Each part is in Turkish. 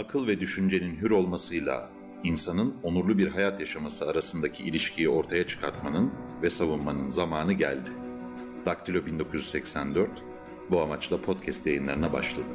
akıl ve düşüncenin hür olmasıyla insanın onurlu bir hayat yaşaması arasındaki ilişkiyi ortaya çıkartmanın ve savunmanın zamanı geldi. Daktilo 1984 bu amaçla podcast yayınlarına başladı.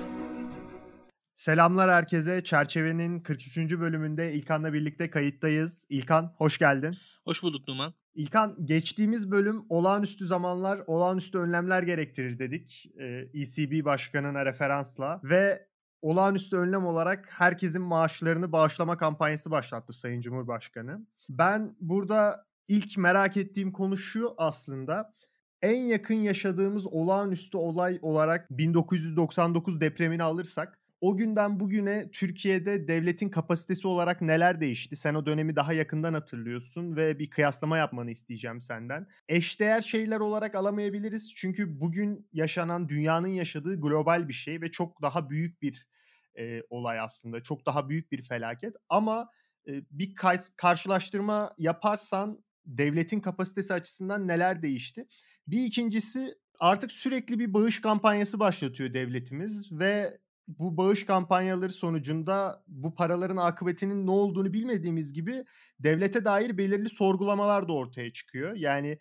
Selamlar herkese. Çerçevenin 43. bölümünde İlkan'la birlikte kayıttayız. İlkan hoş geldin. Hoş bulduk Numan. İlkan geçtiğimiz bölüm olağanüstü zamanlar, olağanüstü önlemler gerektirir dedik. ECB başkanına referansla ve olağanüstü önlem olarak herkesin maaşlarını bağışlama kampanyası başlattı Sayın Cumhurbaşkanı. Ben burada ilk merak ettiğim konu şu aslında. En yakın yaşadığımız olağanüstü olay olarak 1999 depremini alırsak o günden bugüne Türkiye'de devletin kapasitesi olarak neler değişti? Sen o dönemi daha yakından hatırlıyorsun ve bir kıyaslama yapmanı isteyeceğim senden. Eşdeğer şeyler olarak alamayabiliriz çünkü bugün yaşanan dünyanın yaşadığı global bir şey ve çok daha büyük bir e, olay aslında. Çok daha büyük bir felaket ama e, bir karşılaştırma yaparsan devletin kapasitesi açısından neler değişti? Bir ikincisi artık sürekli bir bağış kampanyası başlatıyor devletimiz ve bu bağış kampanyaları sonucunda bu paraların akıbetinin ne olduğunu bilmediğimiz gibi devlete dair belirli sorgulamalar da ortaya çıkıyor. Yani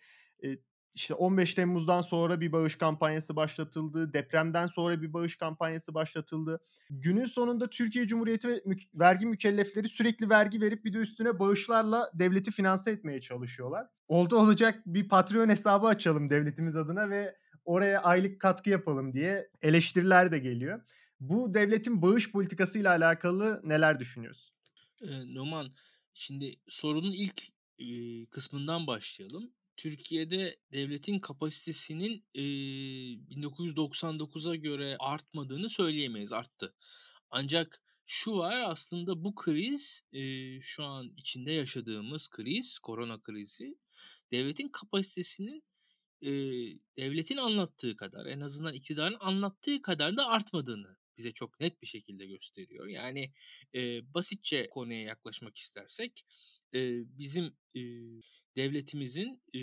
işte 15 Temmuz'dan sonra bir bağış kampanyası başlatıldı. Depremden sonra bir bağış kampanyası başlatıldı. Günün sonunda Türkiye Cumhuriyeti ve mü- vergi mükellefleri sürekli vergi verip bir de üstüne bağışlarla devleti finanse etmeye çalışıyorlar. Oldu olacak bir Patreon hesabı açalım devletimiz adına ve oraya aylık katkı yapalım diye eleştiriler de geliyor. Bu devletin bağış politikasıyla alakalı neler düşünüyorsun? Ee, Numan, şimdi sorunun ilk e, kısmından başlayalım. Türkiye'de devletin kapasitesinin e, 1999'a göre artmadığını söyleyemeyiz, arttı. Ancak şu var aslında bu kriz e, şu an içinde yaşadığımız kriz, korona krizi devletin kapasitesinin e, devletin anlattığı kadar en azından iktidarın anlattığı kadar da artmadığını bize çok net bir şekilde gösteriyor. Yani e, basitçe konuya yaklaşmak istersek e, bizim e, devletimizin e,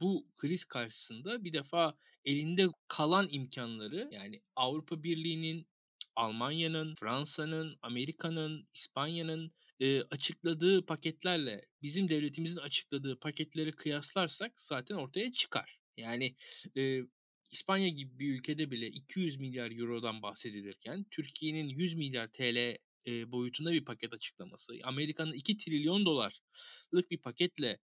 bu kriz karşısında bir defa elinde kalan imkanları yani Avrupa Birliği'nin, Almanya'nın, Fransa'nın, Amerika'nın, İspanya'nın e, açıkladığı paketlerle bizim devletimizin açıkladığı paketleri kıyaslarsak zaten ortaya çıkar. Yani e, İspanya gibi bir ülkede bile 200 milyar eurodan bahsedilirken Türkiye'nin 100 milyar TL e, boyutunda bir paket açıklaması, Amerika'nın 2 trilyon dolarlık bir paketle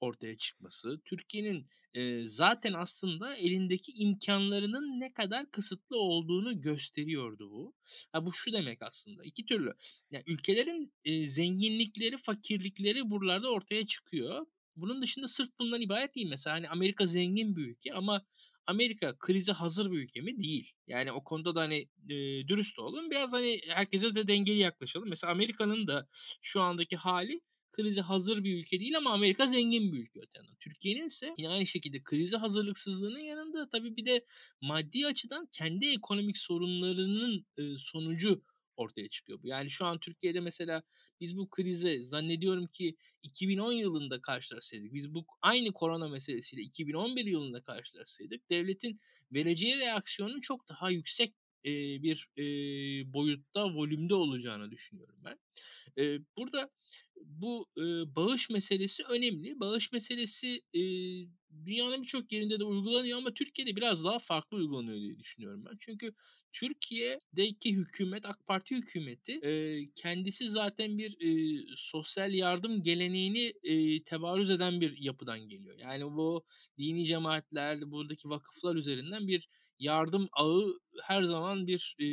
ortaya çıkması, Türkiye'nin e, zaten aslında elindeki imkanlarının ne kadar kısıtlı olduğunu gösteriyordu bu. Ha bu şu demek aslında iki türlü. Yani ülkelerin e, zenginlikleri, fakirlikleri buralarda ortaya çıkıyor. Bunun dışında sırf bundan ibaret değil. Mesela hani Amerika zengin bir ülke ama Amerika krize hazır bir ülke mi? Değil. Yani o konuda da hani e, dürüst olalım. Biraz hani herkese de dengeli yaklaşalım. Mesela Amerika'nın da şu andaki hali krize hazır bir ülke değil ama Amerika zengin bir ülke öte yandan. Türkiye'nin ise yine aynı şekilde krize hazırlıksızlığının yanında tabii bir de maddi açıdan kendi ekonomik sorunlarının sonucu ortaya çıkıyor. Yani şu an Türkiye'de mesela biz bu krize zannediyorum ki 2010 yılında karşılaşsaydık, biz bu aynı korona meselesiyle 2011 yılında karşılaşsaydık devletin vereceği reaksiyonun çok daha yüksek e, bir e, boyutta, volümde olacağını düşünüyorum ben. E, burada bu e, bağış meselesi önemli. Bağış meselesi e, dünyanın birçok yerinde de uygulanıyor ama Türkiye'de biraz daha farklı uygulanıyor diye düşünüyorum ben. Çünkü Türkiye'deki hükümet, AK Parti hükümeti e, kendisi zaten bir e, sosyal yardım geleneğini e, tebarüz eden bir yapıdan geliyor. Yani bu dini cemaatler, buradaki vakıflar üzerinden bir yardım ağı her zaman bir e,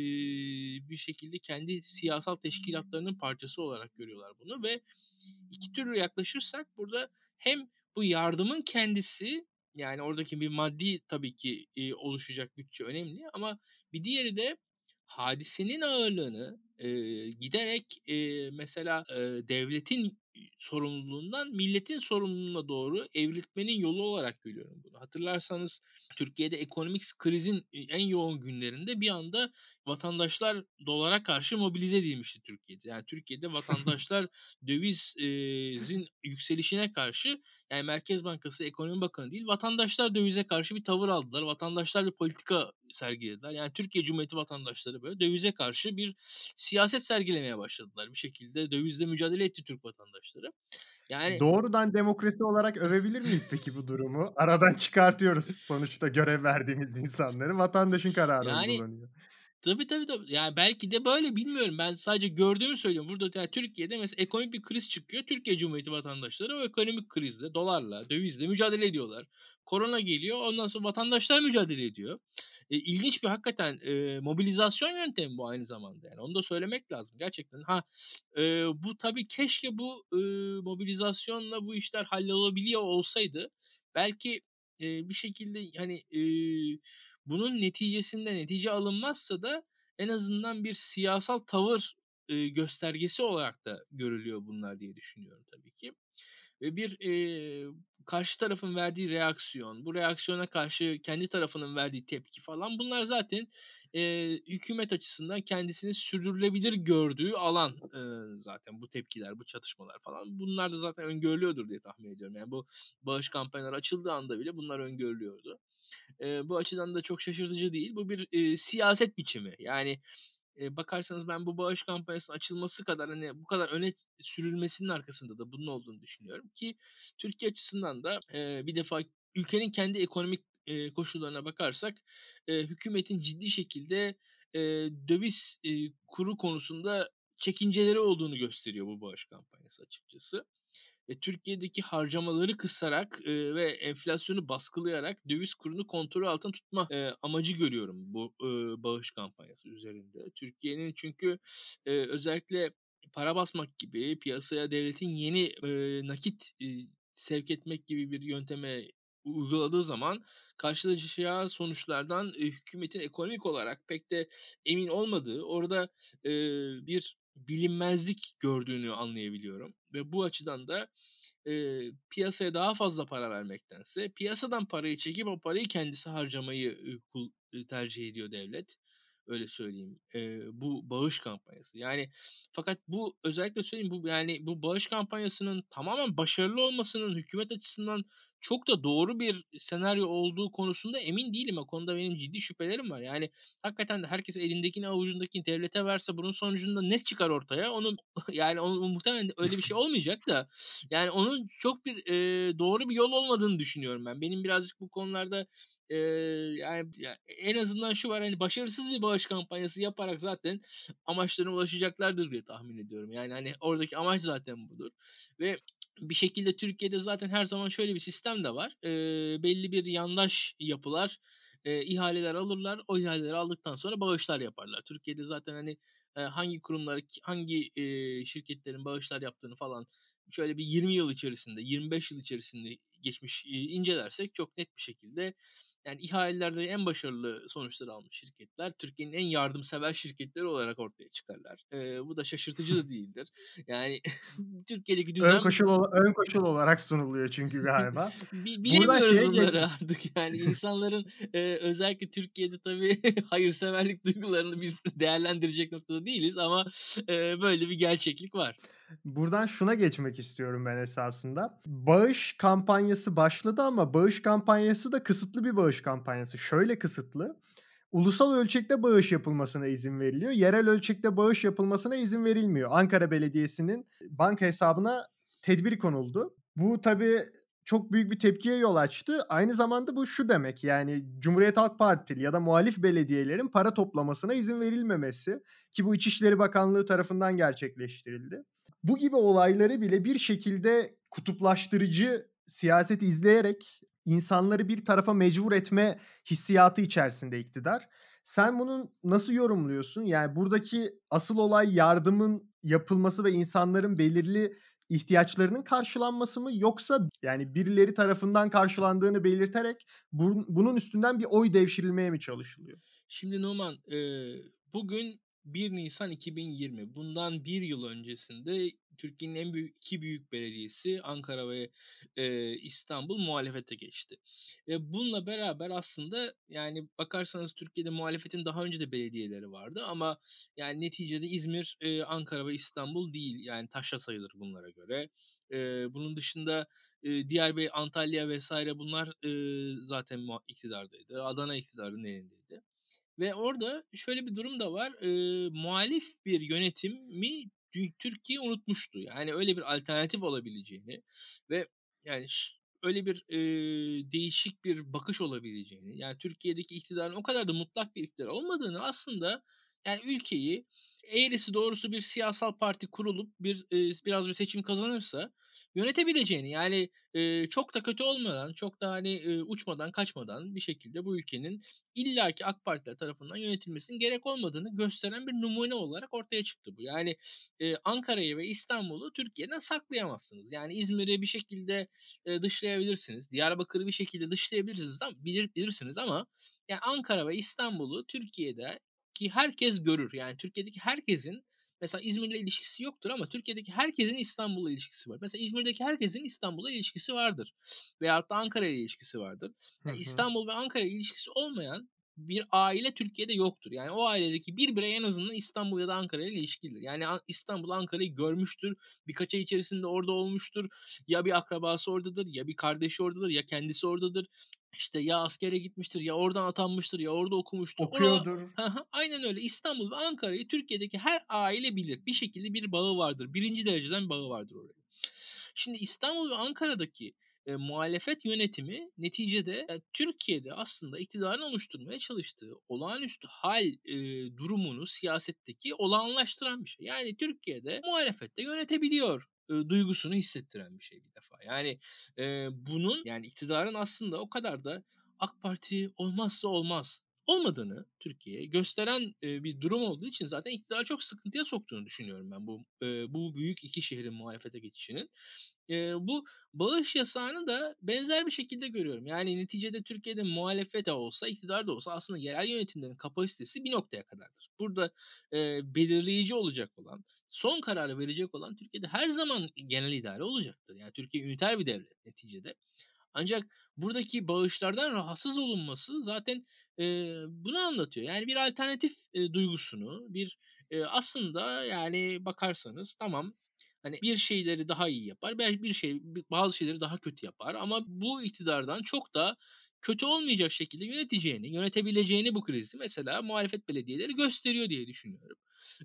bir şekilde kendi siyasal teşkilatlarının parçası olarak görüyorlar bunu ve iki türlü yaklaşırsak burada hem bu yardımın kendisi yani oradaki bir maddi tabii ki e, oluşacak bütçe önemli ama bir diğeri de hadisenin ağırlığını e, giderek e, mesela e, devletin sorumluluğundan milletin sorumluluğuna doğru evriltmenin yolu olarak görüyorum bunu. Hatırlarsanız Türkiye'de ekonomik krizin en yoğun günlerinde bir anda vatandaşlar dolara karşı mobilize edilmişti Türkiye'de. Yani Türkiye'de vatandaşlar dövizin yükselişine karşı yani Merkez Bankası Ekonomi Bakanı değil vatandaşlar dövize karşı bir tavır aldılar. Vatandaşlar bir politika sergilediler. Yani Türkiye Cumhuriyeti vatandaşları böyle dövize karşı bir siyaset sergilemeye başladılar. Bir şekilde dövizle mücadele etti Türk vatandaşları. Yani Doğrudan demokrasi olarak övebilir miyiz peki bu durumu? Aradan çıkartıyoruz sonuçta görev verdiğimiz insanları. Vatandaşın kararı yani, uygulanıyor. Tabii tabii tabii. Yani belki de böyle bilmiyorum. Ben sadece gördüğümü söylüyorum. Burada yani Türkiye'de mesela ekonomik bir kriz çıkıyor. Türkiye Cumhuriyeti vatandaşları o ekonomik krizle, dolarla, dövizle mücadele ediyorlar. Korona geliyor. Ondan sonra vatandaşlar mücadele ediyor. E, ilginç bir hakikaten e, mobilizasyon yöntemi bu aynı zamanda. Yani onu da söylemek lazım gerçekten. Ha e, bu tabii keşke bu e, mobilizasyonla bu işler hallolabiliyor olsaydı belki e, bir şekilde hani e, bunun neticesinde netice alınmazsa da en azından bir siyasal tavır göstergesi olarak da görülüyor bunlar diye düşünüyorum tabii ki. Ve bir e, karşı tarafın verdiği reaksiyon, bu reaksiyona karşı kendi tarafının verdiği tepki falan bunlar zaten e, hükümet açısından kendisini sürdürülebilir gördüğü alan e, zaten bu tepkiler, bu çatışmalar falan. Bunlar da zaten öngörülüyordur diye tahmin ediyorum. Yani bu bağış kampanyaları açıldığı anda bile bunlar öngörülüyordu. E, bu açıdan da çok şaşırtıcı değil. Bu bir e, siyaset biçimi. Yani bakarsanız ben bu bağış kampanyasının açılması kadar hani bu kadar öne sürülmesinin arkasında da bunun olduğunu düşünüyorum ki Türkiye açısından da bir defa ülkenin kendi ekonomik koşullarına bakarsak hükümetin ciddi şekilde döviz kuru konusunda çekinceleri olduğunu gösteriyor bu bağış kampanyası açıkçası ve Türkiye'deki harcamaları kısarak e, ve enflasyonu baskılayarak döviz kurunu kontrol altında tutma e, amacı görüyorum bu e, bağış kampanyası üzerinde. Türkiye'nin çünkü e, özellikle para basmak gibi piyasaya devletin yeni e, nakit e, sevk etmek gibi bir yönteme uyguladığı zaman karşılaşacağı sonuçlardan e, hükümetin ekonomik olarak pek de emin olmadığı orada e, bir bilinmezlik gördüğünü anlayabiliyorum ve bu açıdan da e, piyasaya daha fazla para vermektense piyasadan parayı çekip o parayı kendisi harcamayı e, tercih ediyor devlet öyle söyleyeyim. E, bu bağış kampanyası. Yani fakat bu özellikle söyleyeyim bu yani bu bağış kampanyasının tamamen başarılı olmasının hükümet açısından çok da doğru bir senaryo olduğu konusunda emin değilim. O konuda benim ciddi şüphelerim var. Yani hakikaten de herkes elindekini avucundakini devlete verse bunun sonucunda ne çıkar ortaya? Onun yani onun muhtemelen öyle bir şey olmayacak da yani onun çok bir e, doğru bir yol olmadığını düşünüyorum ben. Benim birazcık bu konularda e, yani en azından şu var hani başarısız bir bağış kampanyası yaparak zaten amaçlarına ulaşacaklardır diye tahmin ediyorum. Yani hani oradaki amaç zaten budur. Ve bir şekilde Türkiye'de zaten her zaman şöyle bir sistem de var. E, belli bir yandaş yapılar e, ihaleler alırlar. O ihaleleri aldıktan sonra bağışlar yaparlar. Türkiye'de zaten hani e, hangi kurumlar, hangi e, şirketlerin bağışlar yaptığını falan şöyle bir 20 yıl içerisinde, 25 yıl içerisinde geçmiş e, incelersek çok net bir şekilde yani ihalelerde en başarılı sonuçları almış şirketler Türkiye'nin en yardımsever şirketleri olarak ortaya çıkarlar. Ee, bu da şaşırtıcı da değildir. Yani Türkiye'deki düzen... Ön koşul, ön koşul olarak sunuluyor çünkü galiba. Bilemiyoruz şey bunları artık yani insanların e, özellikle Türkiye'de tabii hayırseverlik duygularını biz değerlendirecek noktada değiliz ama e, böyle bir gerçeklik var. Buradan şuna geçmek istiyorum ben esasında. Bağış kampanyası başladı ama bağış kampanyası da kısıtlı bir bağış kampanyası. Şöyle kısıtlı. Ulusal ölçekte bağış yapılmasına izin veriliyor. Yerel ölçekte bağış yapılmasına izin verilmiyor. Ankara Belediyesi'nin banka hesabına tedbir konuldu. Bu tabii çok büyük bir tepkiye yol açtı. Aynı zamanda bu şu demek yani Cumhuriyet Halk Partili ya da muhalif belediyelerin para toplamasına izin verilmemesi ki bu İçişleri Bakanlığı tarafından gerçekleştirildi bu gibi olayları bile bir şekilde kutuplaştırıcı siyaset izleyerek insanları bir tarafa mecbur etme hissiyatı içerisinde iktidar. Sen bunu nasıl yorumluyorsun? Yani buradaki asıl olay yardımın yapılması ve insanların belirli ihtiyaçlarının karşılanması mı yoksa yani birileri tarafından karşılandığını belirterek bunun üstünden bir oy devşirilmeye mi çalışılıyor? Şimdi Numan bugün 1 Nisan 2020 bundan bir yıl öncesinde Türkiye'nin en büyük iki büyük belediyesi Ankara ve e, İstanbul muhalefete geçti. Ve bununla beraber aslında yani bakarsanız Türkiye'de muhalefetin daha önce de belediyeleri vardı ama yani neticede İzmir, e, Ankara ve İstanbul değil yani taşra sayılır bunlara göre. E, bunun dışında e, diğer bir Antalya vesaire bunlar e, zaten iktidardaydı. Adana iktidarın elindeydi. Ve orada şöyle bir durum da var. Eee, muhalif bir yönetimi Türkiye unutmuştu. Yani öyle bir alternatif olabileceğini ve yani öyle bir, eee, değişik bir bakış olabileceğini, yani Türkiye'deki iktidarın o kadar da mutlak bir iktidar olmadığını aslında yani ülkeyi eğrisi doğrusu bir siyasal parti kurulup bir, eee, biraz bir seçim kazanırsa yönetebileceğini yani, eee, çok da kötü olmadan, çok da hani, eee, uçmadan kaçmadan bir şekilde bu ülkenin illaki AK Partiler tarafından yönetilmesinin gerek olmadığını gösteren bir numune olarak ortaya çıktı bu. Yani, eee, Ankara'yı ve İstanbul'u Türkiye'den saklayamazsınız. Yani İzmir'i bir şekilde, eee, dışlayabilirsiniz. Diyarbakır'ı bir şekilde dışlayabilirsiniz am bilir bilirsiniz ama ya Ankara ve İstanbul'u Türkiye'de ki herkes görür. Yani Türkiye'deki herkesin mesela İzmir'le ilişkisi yoktur ama Türkiye'deki herkesin İstanbul'la ilişkisi var. Mesela İzmir'deki herkesin İstanbul'la ilişkisi vardır veyahut da Ankara'yla ilişkisi vardır. Hı Ya hı. İstanbul ve Ankara'yla ilişkisi olmayan bir aile Türkiye'de yoktur. Yani o ailedeki bir birey en azından İstanbul ya da Ankara'yla ilişkilidir. Yani İstanbul, Ankara'yı görmüştür, birkaç ay içerisinde orada olmuştur. Ya bir akrabası oradadır, ya bir kardeşi oradadır, ya kendisi oradadır. İşte ya askere gitmiştir, ya oradan atanmıştır, ya orada okumuştur. Okuyordur. Aynen öyle. İstanbul ve Ankara'yı Türkiye'deki her aile bilir. Bir şekilde bir bağı vardır. 1. dereceden bağı vardır oraya. Şimdi İstanbul ve Ankara'daki, eee, muhalefet yönetimi neticede, eee, Türkiye'de aslında iktidarın oluşturmaya çalıştığı olağanüstü hâl, eee, durumunu siyasetteki olağanlaştıran bir şey. Yani Türkiye'de muhalefet de yönetebiliyor, ııı, duygusunu hissettiren bir şey bir defa. Yani, eee, bunun yani iktidarın aslında o kadar da AK Parti olmazsa olmaz olmadığını Türkiye'ye gösteren, eee, bir durum olduğu için zaten iktidarı çok sıkıntıya soktuğunu düşünüyorum ben bu, eee, bu büyük 2 şehrin muhalefete geçişinin. Eee, bu bağış yasağını da benzer bir şekilde görüyorum. Yani neticede Türkiye'de muhalefet de olsa, iktidar da olsa aslında yerel yönetimlerin kapasitesi bir noktaya kadardır. Burada, eee, belirleyici olacak olan, son kararı verecek olan Türkiye'de her zaman genel idare olacaktır. Yani Türkiye üniter bir devlet neticede. Ancak buradaki bağışlardan rahatsız olunması zaten, eee, bunu anlatıyor. Yani bir alternatif, eee, duygusunu, bir, eee, aslında yani bakarsanız tamam, hani bir şeyleri daha iyi yapar, belki bir şey bazı şeyleri daha kötü yapar ama bu iktidardan çok da kötü olmayacak şekilde yöneteceğini, yönetebileceğini bu krizi mesela muhalefet belediyeleri gösteriyor diye düşünüyorum.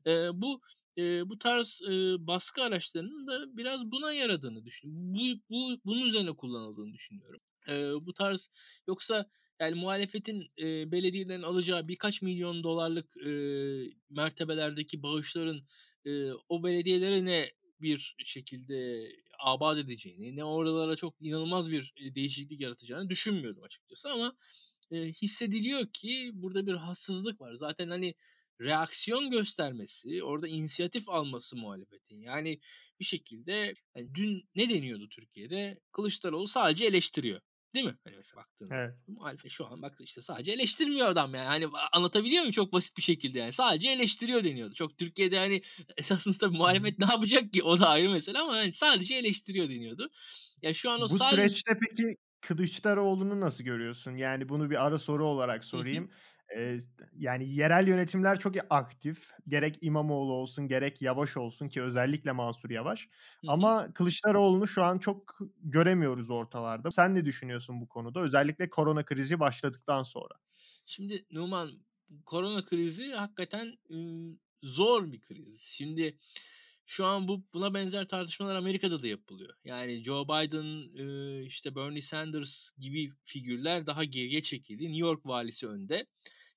Eee, bu, eee, bu tarz, eee, baskı araçlarının da biraz buna yaradığını düşünüyorum. Bu bu bunun üzerine kullanıldığını düşünüyorum. Eee, bu tarz yoksa yani muhalefetin, eee, belediyelerin alacağı birkaç milyon dolarlık, eee, mertebelerdeki bağışların, eee, o belediyelere ne bir şekilde abat edeceğini, ne oralara çok inanılmaz bir, değişiklik yaratacağını düşünmüyordum açıkçası ama, eee, hissediliyor ki burada bir rahatsızlık var. Zaten hani reaksiyon göstermesi, orada inisiyatif alması muhalefetin yani bir şekilde hani dün ne deniyordu Türkiye'de? Kılıçdaroğlu sadece eleştiriyor. Değil mi? Hani mesela baktığında. Evet. Muhalefet şu an bak işte sadece eleştirmiyor adam yani. Hani anlatabiliyor muyum? Çok basit bir şekilde yani. Sadece eleştiriyor deniyordu. Çok Türkiye'de hani esasında tabii muhalefet ne yapacak ki? O da ayrı mesele ama hani sadece eleştiriyor deniyordu. Ya şu an o Bu sadece süreçte peki Kılıçdaroğlu'nu nasıl görüyorsun? Yani bunu bir ara soru olarak Hı hı. Yani yerel yönetimler çok aktif. Gerek İmamoğlu olsun, gerek Yavaş olsun ki özellikle Mansur Yavaş. Ama Kılıçdaroğlu'nu şu an çok göremiyoruz ortalarda. Sen ne düşünüyorsun bu konuda? Özellikle korona krizi başladıktan sonra. Şimdi Numan, korona krizi hakikaten, zor bir kriz. Şimdi şu an bu buna benzer tartışmalar Amerika'da da yapılıyor. Yani Joe Biden, işte Bernie Sanders gibi figürler daha geriye çekildi. New York valisi önde.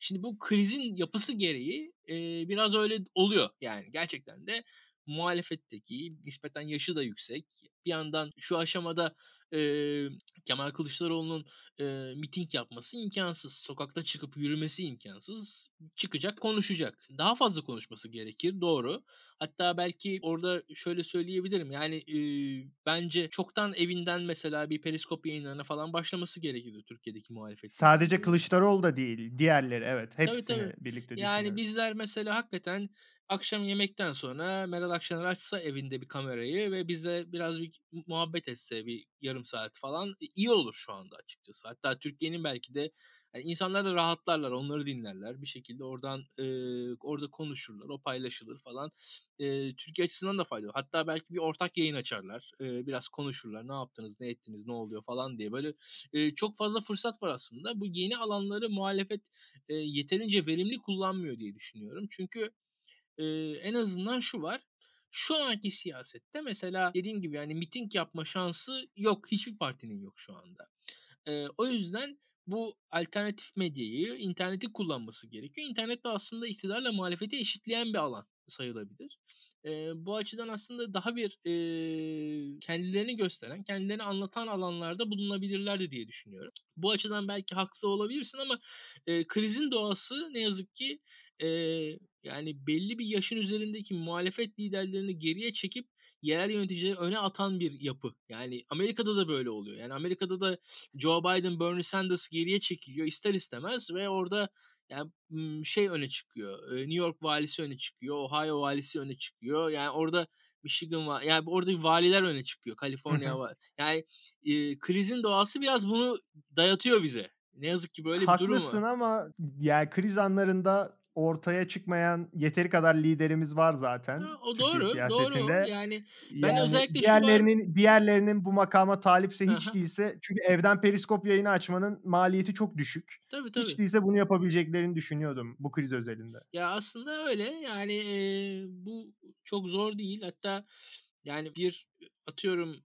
Şimdi bu krizin yapısı gereği, eee, biraz öyle oluyor. Yani gerçekten de muhalefetteki nispeten yaşı da yüksek. Bir yandan şu aşamada, eee, Kemal Kılıçdaroğlu'nun, eee, miting yapması imkânsız. Sokakta çıkıp yürümesi imkânsız. Çıkacak, konuşacak. Daha fazla konuşması gerekir, doğru. Hatta belki orada şöyle söyleyebilirim, yani, eee, bence çoktan evinden mesela bir periskop yayınlarına falan başlaması gerekirdi Türkiye'deki muhalefet Sadece. Kılıçdaroğlu da değil, diğerleri evet. Tabii, Hepsini tabii. birlikte Yani bizler mesela hakikaten akşam yemekten sonra Meral Akşener açsa evinde bir kamerayı ve bizle biraz bir muhabbet etse bir yarım saat falan iyi olur şu anda açıkçası. Hatta Türkiye'nin belki de Yani insanlar da rahatlarlar, onları dinlerler. Bir şekilde oradan e, orada konuşurlar, o paylaşılır falan. E, Türkiye açısından da faydalı. Hatta belki bir ortak yayın açarlar. E, biraz konuşurlar. Ne yaptınız, ne ettiniz, ne oluyor falan diye. Böyle e, çok fazla fırsat var aslında. Bu yeni alanları muhalefet e, yeterince verimli kullanmıyor diye düşünüyorum. Çünkü e, en azından şu var şu anki siyasette mesela dediğim gibi yani miting yapma şansı yok. Hiçbir partinin yok şu anda. Ee, o yüzden bu alternatif medyayı, interneti kullanması gerekiyor. İnternet de aslında iktidarla muhalefeti eşitleyen bir alan sayılabilir. E, bu açıdan aslında daha bir e, kendilerini gösteren, kendilerini anlatan alanlarda bulunabilirlerdi diye düşünüyorum. Bu açıdan belki haklı olabilirsin ama e, krizin doğası ne yazık ki e, yani belli bir yaşın üzerindeki muhalefet liderlerini geriye çekip yerel yöneticileri öne atan bir yapı. Yani Amerika'da da böyle oluyor. Yani Amerika'da da Joe Biden, Bernie Sanders geriye çekiliyor ister istemez ve orada yani şey öne çıkıyor. New York valisi öne çıkıyor. Ohio valisi öne çıkıyor. Yani orada Michigan var. Yani orada valiler öne çıkıyor. Kaliforniya var. Yani e, krizin doğası biraz bunu dayatıyor bize. Ne yazık ki böyle bir durum var. Haklısın ama yani kriz anlarında ortaya çıkmayan yeteri kadar liderimiz var zaten. Ha, o Türkiye doğru, siyasetinde. doğru. Yani ben yani özellikle diğerlerinin var... diğerlerinin bu makama talipse hiç Aha. değilse çünkü evden periskop yayını açmanın maliyeti çok düşük. Tabii, tabii. Hiç değilse bunu yapabileceklerini düşünüyordum bu kriz özelinde. Ya aslında öyle. Yani e, bu çok zor değil. Hatta yani bir atıyorum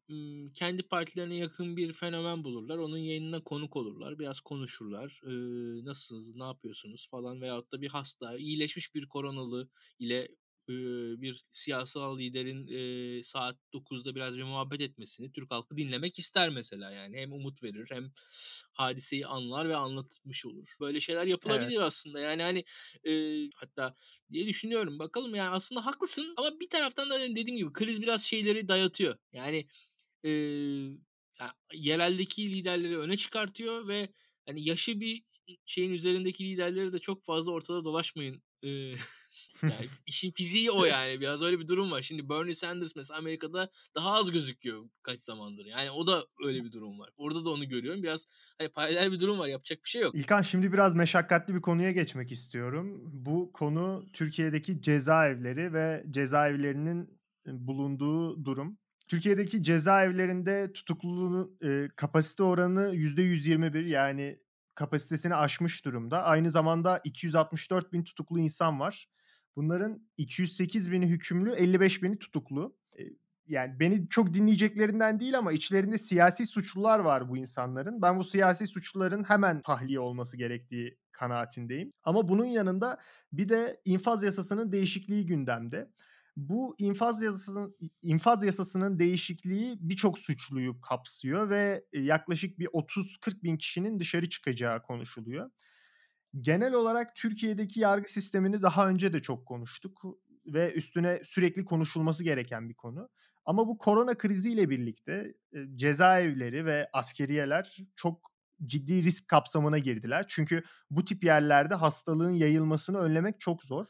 kendi partilerine yakın bir fenomen bulurlar. Onun yayınına konuk olurlar. Biraz konuşurlar. Ee, nasılsınız, ne yapıyorsunuz falan veyahut da bir hasta, iyileşmiş bir koronalı ile bir siyasal liderin e, saat 9'da biraz bir muhabbet etmesini Türk halkı dinlemek ister mesela yani. Hem umut verir hem hadiseyi anlar ve anlatmış olur. Böyle şeyler yapılabilir evet. aslında. Yani hani e, hatta diye düşünüyorum. Bakalım yani aslında haklısın ama bir taraftan da dediğim gibi kriz biraz şeyleri dayatıyor. Yani e, yani yereldeki liderleri öne çıkartıyor ve hani yaşı bir şeyin üzerindeki liderleri de çok fazla ortada dolaşmayın yani işin fiziği o yani. Biraz öyle bir durum var. Şimdi Bernie Sanders mesela Amerika'da daha az gözüküyor kaç zamandır. Yani o da öyle bir durum var. Orada da onu görüyorum. Biraz hani paralel bir durum var. Yapacak bir şey yok. İlkan şimdi biraz meşakkatli bir konuya geçmek istiyorum. Bu konu Türkiye'deki cezaevleri ve cezaevlerinin bulunduğu durum. Türkiye'deki cezaevlerinde tutukluluğun e, kapasite oranı %121 yani kapasitesini aşmış durumda. Aynı zamanda 264 bin tutuklu insan var. Bunların 208 bini hükümlü, 55 bini tutuklu. Yani beni çok dinleyeceklerinden değil ama içlerinde siyasi suçlular var bu insanların. Ben bu siyasi suçluların hemen tahliye olması gerektiği kanaatindeyim. Ama bunun yanında bir de infaz yasasının değişikliği gündemde. Bu infaz yasasının infaz yasasının değişikliği birçok suçluyu kapsıyor ve yaklaşık bir 30-40 bin kişinin dışarı çıkacağı konuşuluyor genel olarak Türkiye'deki yargı sistemini daha önce de çok konuştuk ve üstüne sürekli konuşulması gereken bir konu. Ama bu korona kriziyle birlikte cezaevleri ve askeriyeler çok ciddi risk kapsamına girdiler. Çünkü bu tip yerlerde hastalığın yayılmasını önlemek çok zor.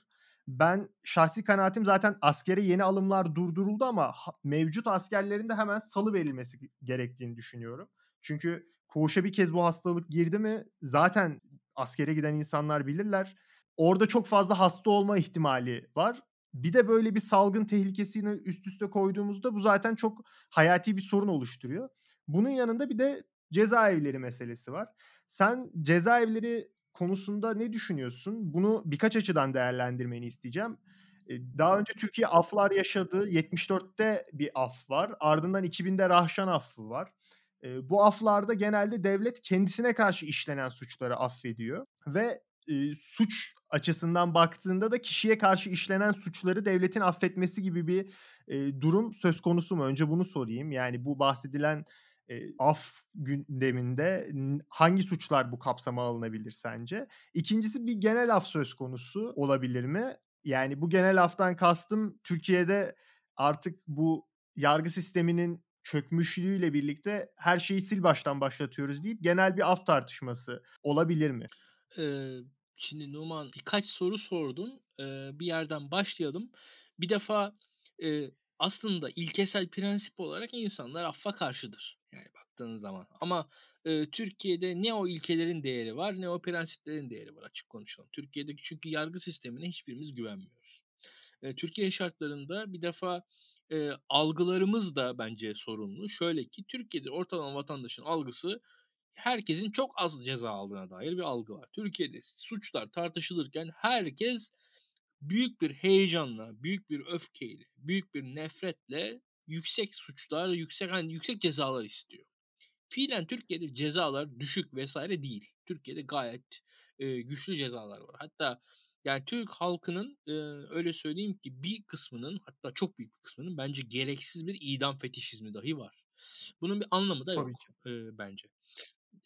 Ben şahsi kanaatim zaten askere yeni alımlar durduruldu ama mevcut askerlerin de hemen salı verilmesi gerektiğini düşünüyorum. Çünkü koğuşa bir kez bu hastalık girdi mi zaten askere giden insanlar bilirler. Orada çok fazla hasta olma ihtimali var. Bir de böyle bir salgın tehlikesini üst üste koyduğumuzda bu zaten çok hayati bir sorun oluşturuyor. Bunun yanında bir de cezaevleri meselesi var. Sen cezaevleri konusunda ne düşünüyorsun? Bunu birkaç açıdan değerlendirmeni isteyeceğim. Daha önce Türkiye aflar yaşadı. 74'te bir af var. Ardından 2000'de Rahşan affı var. Bu aflarda genelde devlet kendisine karşı işlenen suçları affediyor ve suç açısından baktığında da kişiye karşı işlenen suçları devletin affetmesi gibi bir durum söz konusu mu? Önce bunu sorayım. Yani bu bahsedilen e, af gündeminde hangi suçlar bu kapsama alınabilir sence? İkincisi bir genel af söz konusu olabilir mi? Yani bu genel aftan kastım Türkiye'de artık bu yargı sisteminin çökmüşlüğüyle birlikte her şeyi sil baştan başlatıyoruz deyip genel bir af tartışması olabilir mi? Ee, şimdi Numan birkaç soru sordun. Ee, bir yerden başlayalım. Bir defa e, aslında ilkesel prensip olarak insanlar affa karşıdır. Yani baktığın zaman. Ama e, Türkiye'de ne o ilkelerin değeri var ne o prensiplerin değeri var açık konuşalım. Türkiye'deki çünkü yargı sistemine hiçbirimiz güvenmiyoruz. E, Türkiye şartlarında bir defa e, algılarımız da bence sorunlu. Şöyle ki Türkiye'de ortalama vatandaşın algısı herkesin çok az ceza aldığına dair bir algı var. Türkiye'de suçlar tartışılırken herkes büyük bir heyecanla, büyük bir öfkeyle, büyük bir nefretle yüksek suçlar, yüksek hani yüksek cezalar istiyor. Fiilen Türkiye'de cezalar düşük vesaire değil. Türkiye'de gayet e, güçlü cezalar var. Hatta yani Türk halkının e, öyle söyleyeyim ki bir kısmının hatta çok büyük bir kısmının bence gereksiz bir idam fetişizmi dahi var. Bunun bir anlamı da yok e, bence.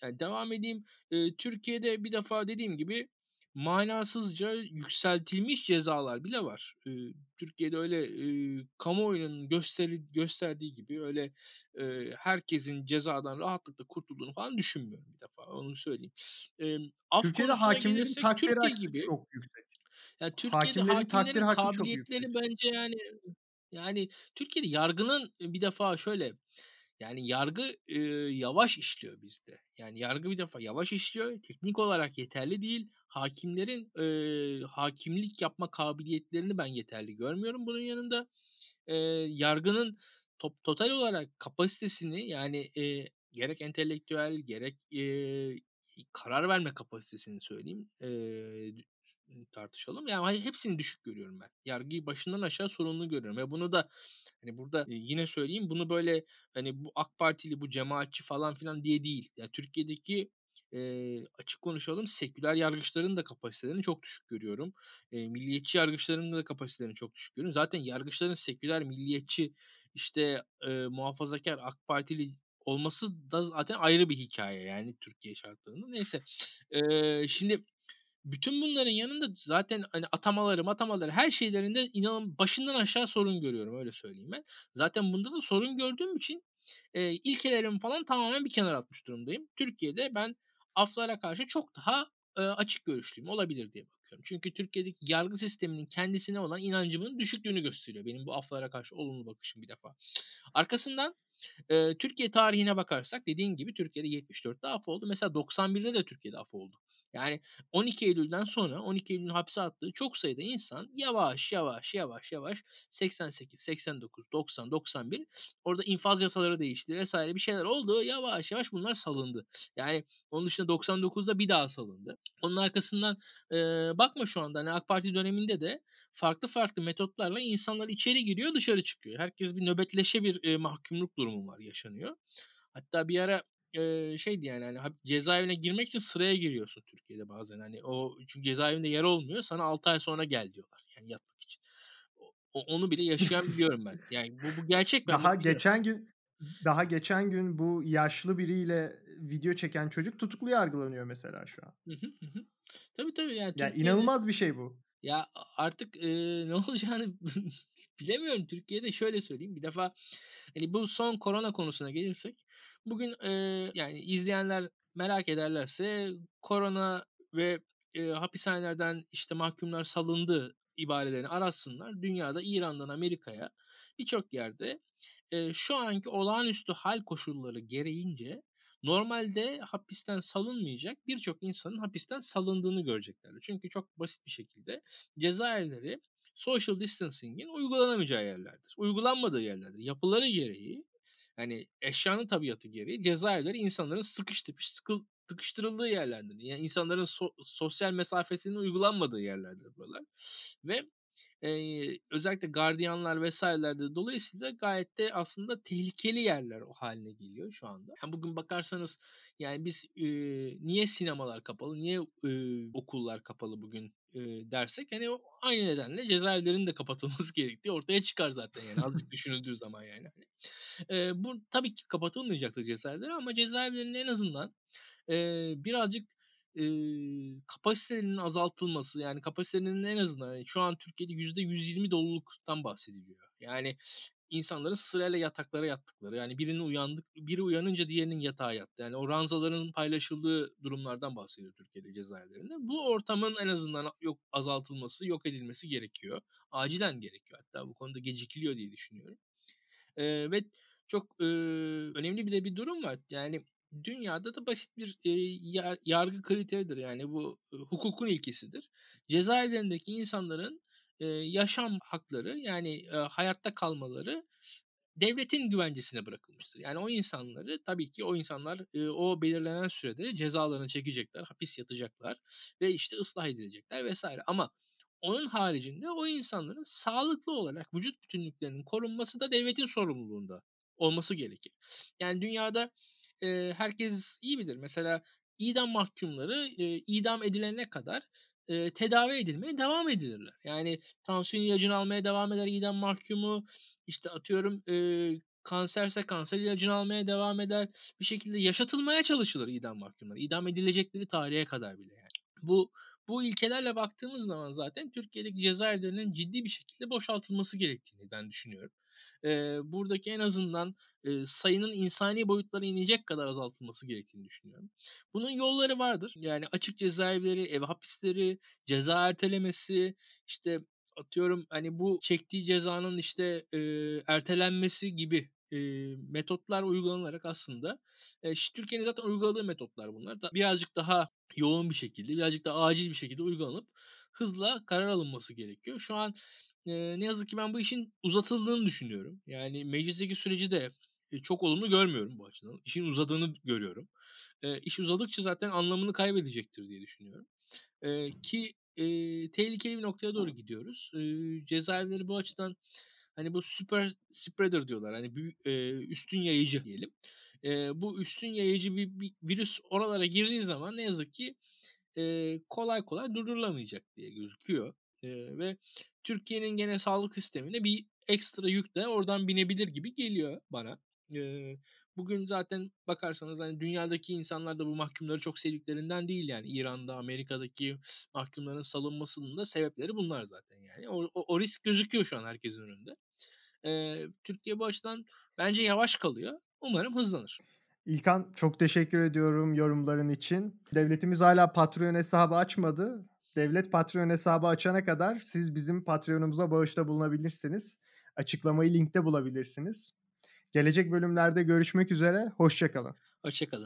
Yani devam edeyim. E, Türkiye'de bir defa dediğim gibi manasızca yükseltilmiş cezalar bile var. E, Türkiye'de öyle e, kamuoyunun gösteri, gösterdiği gibi öyle e, herkesin cezadan rahatlıkla kurtulduğunu falan düşünmüyorum bir defa. Onu söyleyeyim. E, Türkiye'de hakimlerin takdiri Türkiye gibi, çok yüksek. Yani Türkiye'de hakimlerin, hakimlerin takdir kabiliyetleri bence yani yani Türkiye'de yargının bir defa şöyle yani yargı e, yavaş işliyor bizde. Yani yargı bir defa yavaş işliyor. Teknik olarak yeterli değil. Hakimlerin e, hakimlik yapma kabiliyetlerini ben yeterli görmüyorum bunun yanında. E, yargının top, total olarak kapasitesini yani e, gerek entelektüel gerek e, karar verme kapasitesini söyleyeyim e, tartışalım. Yani hepsini düşük görüyorum ben. Yargıyı başından aşağı sorunlu görüyorum. Ve bunu da hani burada yine söyleyeyim bunu böyle hani bu AK Partili bu cemaatçi falan filan diye değil. Yani Türkiye'deki e, açık konuşalım seküler yargıçların da kapasitelerini çok düşük görüyorum. E, milliyetçi yargıçların da kapasitelerini çok düşük görüyorum. Zaten yargıçların seküler, milliyetçi işte e, muhafazakar AK Partili olması da zaten ayrı bir hikaye yani Türkiye şartlarında. Neyse. E, şimdi bütün bunların yanında zaten hani atamaları atamaları her şeylerinde inanın başından aşağı sorun görüyorum öyle söyleyeyim ben. Zaten bunda da sorun gördüğüm için e, ilkelerimi falan tamamen bir kenara atmış durumdayım. Türkiye'de ben aflara karşı çok daha e, açık görüşlüyüm olabilir diye bakıyorum. Çünkü Türkiye'deki yargı sisteminin kendisine olan inancımın düşüklüğünü gösteriyor. Benim bu aflara karşı olumlu bakışım bir defa. Arkasından e, Türkiye tarihine bakarsak dediğin gibi Türkiye'de 74'te af oldu. Mesela 91'de de Türkiye'de af oldu. Yani 12 Eylül'den sonra 12 Eylül'ün hapse attığı çok sayıda insan yavaş yavaş yavaş yavaş 88, 89, 90, 91 orada infaz yasaları değişti vesaire bir şeyler oldu. Yavaş yavaş bunlar salındı. Yani onun dışında 99'da bir daha salındı. Onun arkasından e, bakma şu anda hani AK Parti döneminde de farklı farklı metotlarla insanlar içeri giriyor dışarı çıkıyor. Herkes bir nöbetleşe bir e, mahkumluk durumu var yaşanıyor. Hatta bir ara e, şeydi yani hani cezaevine girmek için sıraya giriyorsun Türkiye'de bazen. Hani o çünkü cezaevinde yer olmuyor. Sana 6 ay sonra gel diyorlar. Yani yatmak için. O, onu bile yaşayan biliyorum ben. Yani bu, bu gerçek. Ben daha geçen gün daha geçen gün bu yaşlı biriyle video çeken çocuk tutuklu yargılanıyor mesela şu an. Hı hı hı. Tabii tabii yani. Ya inanılmaz bir şey bu. Ya artık e, ne olacağını bilemiyorum. Türkiye'de şöyle söyleyeyim. Bir defa hani bu son korona konusuna gelirsek Bugün e, yani izleyenler merak ederlerse korona ve e, hapishanelerden işte mahkumlar salındı ibarelerini aratsınlar. Dünyada İran'dan Amerika'ya birçok yerde e, şu anki olağanüstü hal koşulları gereğince normalde hapisten salınmayacak birçok insanın hapisten salındığını görecekler. Çünkü çok basit bir şekilde cezaevleri social distancing'in uygulanamayacağı yerlerdir. Uygulanmadığı yerlerdir. Yapıları gereği yani eşyanın tabiatı gereği cezaevleri insanların sıkıştırmış, sıkı, sıkıştırıldığı yerlerdir. Yani insanların so- sosyal mesafesinin uygulanmadığı yerlerdir buralar. Ve e, özellikle gardiyanlar vesairelerde dolayısıyla gayet de aslında tehlikeli yerler o haline geliyor şu anda. Yani bugün bakarsanız yani biz e, niye sinemalar kapalı, niye e, okullar kapalı bugün e, dersek hani aynı nedenle cezaevlerinin de kapatılması gerektiği ortaya çıkar zaten yani azıcık düşünüldüğü zaman yani. E, bu tabii ki kapatılmayacaktır cezaevleri ama cezaevlerinin en azından e, birazcık e, kapasitelerinin azaltılması yani kapasitelerinin en azından yani şu an Türkiye'de yüzde 120 doluluktan bahsediliyor. Yani insanların sırayla yataklara yattıkları. Yani birinin uyandık, biri uyanınca diğerinin yatağa yattı. Yani o ranzaların paylaşıldığı durumlardan bahsediyor Türkiye'de cezaevlerinde. Bu ortamın en azından yok azaltılması, yok edilmesi gerekiyor. Acilen gerekiyor. Hatta bu konuda gecikiliyor diye düşünüyorum. Ee, ve çok e, önemli bir de bir durum var. Yani dünyada da basit bir e, yar, yargı kriteridir. Yani bu e, hukukun ilkesidir. Cezaevlerindeki insanların e, yaşam hakları yani e, hayatta kalmaları devletin güvencesine bırakılmıştır. Yani o insanları tabii ki o insanlar e, o belirlenen sürede cezalarını çekecekler, hapis yatacaklar ve işte ıslah edilecekler vesaire. Ama onun haricinde o insanların sağlıklı olarak vücut bütünlüklerinin korunması da devletin sorumluluğunda olması gerekir. Yani dünyada e, herkes iyi bilir. Mesela idam mahkumları e, idam edilene kadar e, tedavi edilmeye devam edilirler. Yani tansiyon ilacını almaya devam eder idam mahkumu. İşte atıyorum e, kanserse kanser ilacını almaya devam eder. Bir şekilde yaşatılmaya çalışılır idam mahkumları. İdam edilecekleri tarihe kadar bile yani. Bu bu ilkelerle baktığımız zaman zaten Türkiye'deki cezaevlerinin ciddi bir şekilde boşaltılması gerektiğini ben düşünüyorum. Ee, buradaki en azından e, sayının insani boyutlara inecek kadar azaltılması gerektiğini düşünüyorum. Bunun yolları vardır. Yani açık cezaevleri, ev hapisleri, ceza ertelemesi, işte atıyorum hani bu çektiği cezanın işte e, ertelenmesi gibi e, metotlar uygulanarak aslında e, Türkiye'nin zaten uyguladığı metotlar bunlar. Da, birazcık daha yoğun bir şekilde, birazcık daha acil bir şekilde uygulanıp hızla karar alınması gerekiyor. Şu an e, ne yazık ki ben bu işin uzatıldığını düşünüyorum. Yani meclisteki süreci de e, çok olumlu görmüyorum bu açıdan. İşin uzadığını görüyorum. E, iş uzadıkça zaten anlamını kaybedecektir diye düşünüyorum. E, ki e, tehlikeli bir noktaya doğru gidiyoruz. E, cezaevleri bu açıdan hani bu super spreader diyorlar. Hani bir, e, üstün yayıcı diyelim. E, bu üstün yayıcı bir, bir virüs oralara girdiği zaman ne yazık ki e, kolay kolay durdurulamayacak diye gözüküyor. E, ve Türkiye'nin gene sağlık sistemine bir ekstra yük de oradan binebilir gibi geliyor bana. E, bugün zaten bakarsanız hani dünyadaki insanlar da bu mahkumları çok sevdiklerinden değil yani İran'da, Amerika'daki mahkumların salınmasının da sebepleri bunlar zaten yani. O, o, o risk gözüküyor şu an herkesin önünde. E, Türkiye bu açıdan bence yavaş kalıyor. Umarım hızlanır. İlkan çok teşekkür ediyorum yorumların için. Devletimiz hala Patreon hesabı açmadı. Devlet Patreon hesabı açana kadar siz bizim Patreon'umuza bağışta bulunabilirsiniz. Açıklamayı linkte bulabilirsiniz. Gelecek bölümlerde görüşmek üzere. Hoşçakalın. Hoşçakalın.